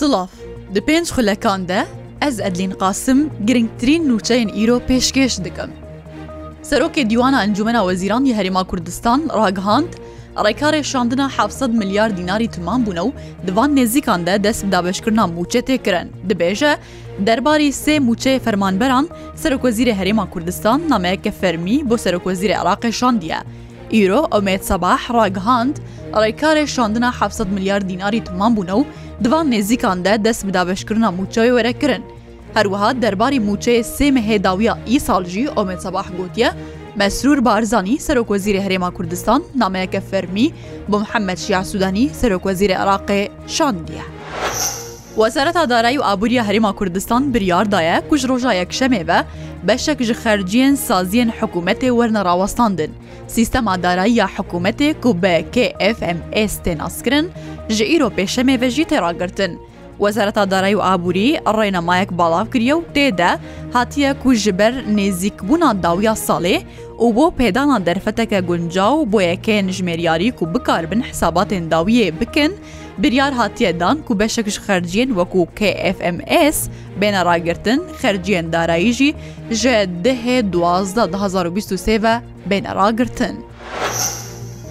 Silav Di pênc xulekan de ez Edlîn qasim girngtirîn nûçeyên îro pêşkêş dikim. Serokê dîwana encumena Weziran yê Herêma Kurdistan ragihand, ڕێکارێ شاندنا 700 میلیار دیناری تومان بوون و دوان نێزیکان de dest دابشکردنا موچە تێکرن dibêje derbarî sê موچەیە fermanberan serokkozîrê Herêma Kurdistan nameyeke fermî بۆ serokkozîrê Iraqê şandiye. Îro Omed Sabah ragihand ڕێکارێ şandina 700 میلیار دیناری تومان بوون و divan nêzîkan de dest bi dabeşkirina mûçayê werekirin. Herwiha derbarî mûçeyê sê mihêdawiya îsal jî Omed Sabah gotiye, Mesrûr Barzanî Serokwezîrê Herêma Kurdistan nameyeke fermî bi Muhemed Şiya Sudanî Serokwezîrê Iraqê şandiye. وەزارەتا دارایی و ئابوووریە هەرێما کوردستان بریاردایە کوژ ڕۆژایەک شەمێوە بەشێک ji xەرجیên سازیên حکوومەتê wernerawaستandin. Sîstema darayî ya حکوومەتê ku بە KFMS tê naskirin ji îro pêşemê ve jî têragirtin. وەزارەتا دارایی و ئابووری ڕێنەمایەک باڵاو کردە و تێدا هاتیە کو ژبەر نێزیکبوونا داویا ساڵێ و بۆ پێدانا دەرفەتەکە گونجا و بۆ یەکەیە نژمێریاری و بکاربن حساباتێن داویە بکن بریار هاتیەدان و بەشێکش خەرجیین وەکو KFMS بێنە ڕاگرتن خەرجیان داراییژی ژە دهێ 2023 بێنە ڕاگرتن.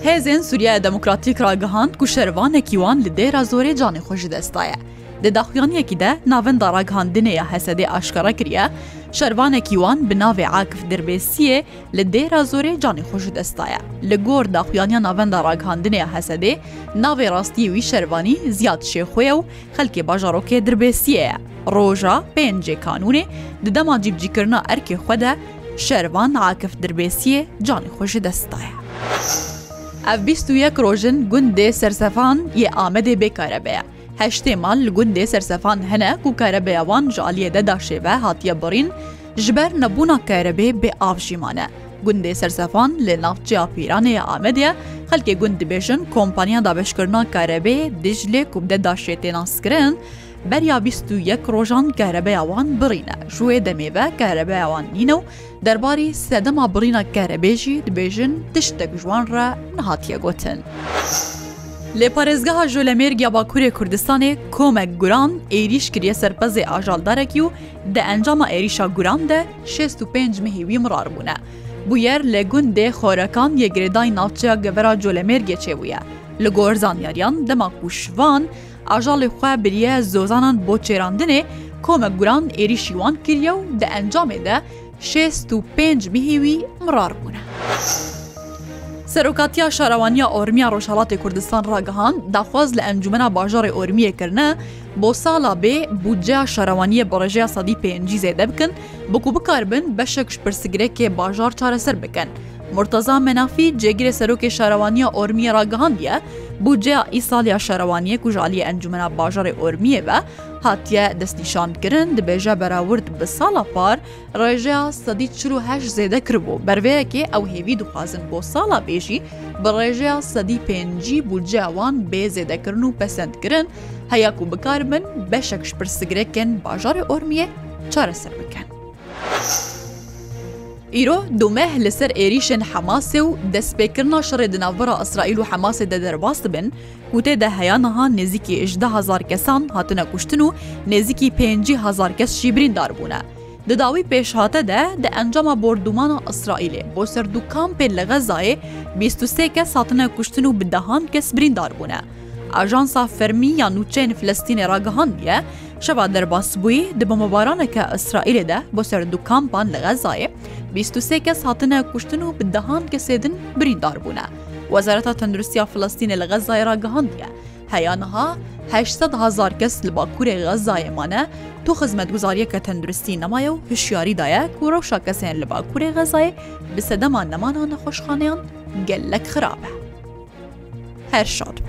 هێزن سووریا دەموکراتیک ڕاگەهاند و شەروانێکی وان لە دێرا زۆرێ جانی خۆشی دەستایە. Di daxuyaniyekî de navin daraghandinê ya hesedê aşkara kiriye, şervanekî wan bi navê Akif Dirbêsiyê li dêra zorê canî xşu destaye. Li gor daxuyaniya navin daraghandinê ya hesedê, navê rastiyê wî şervanî ziyad şêxuye û xelkê bajarokê dirbêsiye ye. Roja pêncê kanûnê di dema cîbcîkirina erkê xwe de şervan Akif Dirbêsiyê canî xşu destaye. Ev 21 rojin gundê sersefan yê Amedê bêkarebe ye. هەشتێمان لە گوندێ سەرسەفان هەنە و کارەبەیەوان ژالیەدەدا شێوە هاتیە بڕین ji ber nebûna kerebê bê avjîman e. Gundê sersefan lê navçeya pîranê ya Amedê, xelkê gund dibêjin kompanya dabeşkirina kerebê dijlê kubde daşêtê naskirin, berya bîst yek rojan kerebeya wan birîne. Jûê demêve kerebeya wan nîne û derbarî sedema birîna kerebê jî dibêjin tiştek ji wan re nihatiye gotin. Lê parêzgeha Jolemêrgiya Bakurê Kurdistanê komek guran êriş kiriye serpezê ajaldarekî û di encama êrişa guran de 65 mihî wî mirar bûne. Bu yer lê gund dê xorekan yê girêdayî navçeya gevera Jolemêrgê çêbûye. Li gor zanyariyan dema kuşvan, ajalê xwe biriye zozanan bo çêrandinê, komek guran êrişî wan kiriye û di encamê de 65 mihî wî mirar bûne. سەرۆکاتیا شارەوانیا ئۆرمیا ڕۆژهڵاتی کوردستان ڕاگەهان داخواز لە ئەنجومنا باژارڕی ئۆرمیەکردە بۆ ساڵا بێ بودجا شارەوانیە بەڕێژەیە سادی پێنجی زێدە بکەن بکو بکاربن بەشێک پرسیگرێکێ باژار چارەسەر بکەن. مرتەزا مەنافی جێگرێ سەرۆکی شارەوانیە ئۆرمیە ڕگەهاندیە بجێ ئیسالیا شارەوانیە کوژالی ئەنجومە باژارێ ئۆرمیە بە هاتیە دەستنیشانکردن دبێژە بەراورد بە ساڵە پار ڕێژەیە سەدی چه زێدە کردبوو بەروەیەکێ ئەو هێوی دوخوازن بۆ ساڵا بێژی بە ڕێژەیە سەدی پێنجی بجیاوان بێ زێدەکردن و پەسەندکردن هەیەک و بکار من بەشەکش پرسگرێکن باژارێ ئۆرمیە چارەسەر بکەن. ئیرۆ دومەه لەسەر ئێریشن حەماسێ و دەستپێکردنا شڕێ دناوبڕە ئەسرائیل و حەماسێ دەدەرباس بن کوتێ دەهەیانەها نێزیکی 1هزار کەسان هاتنە کوشتن و نێزیکی 5هزار کەس شیبریندار بوونە. دداوی پێشهاتە دە دە ئەنجامە بردومانە ئەسرائیلێ بۆ سەردوو کامپێ لە غەزایێ 23 کە ساتنە کوشتن و بدەهان کەس بریندار بوونە. ئاژانسا فەرمی یان نوچەین فلستینێ ڕگەهاندە، شەوا دەرباس بووی دبمە بارانەکە ئەسرائیلێدا بۆ سەر دوو کامپان لە غەزایە 23 کەس هاتنە کوشتن و بدەهان کەسێدن بریندار بوونە. وەزارەتە تەندروستیا فلستینە لە غەزای ڕگەهاندە. هەیانەها 800 هزار کەس لە باکوورێ غەزایەمانە تۆ خزمەت گوزاریەکە تەندروستی نەمایە و هشیاریدایە و ڕەوشا کەسێن لە باکوورێ غەزایە بسەدەمان نەمانە نەخۆشخانیان گەلەک خراپە. هەر شاد.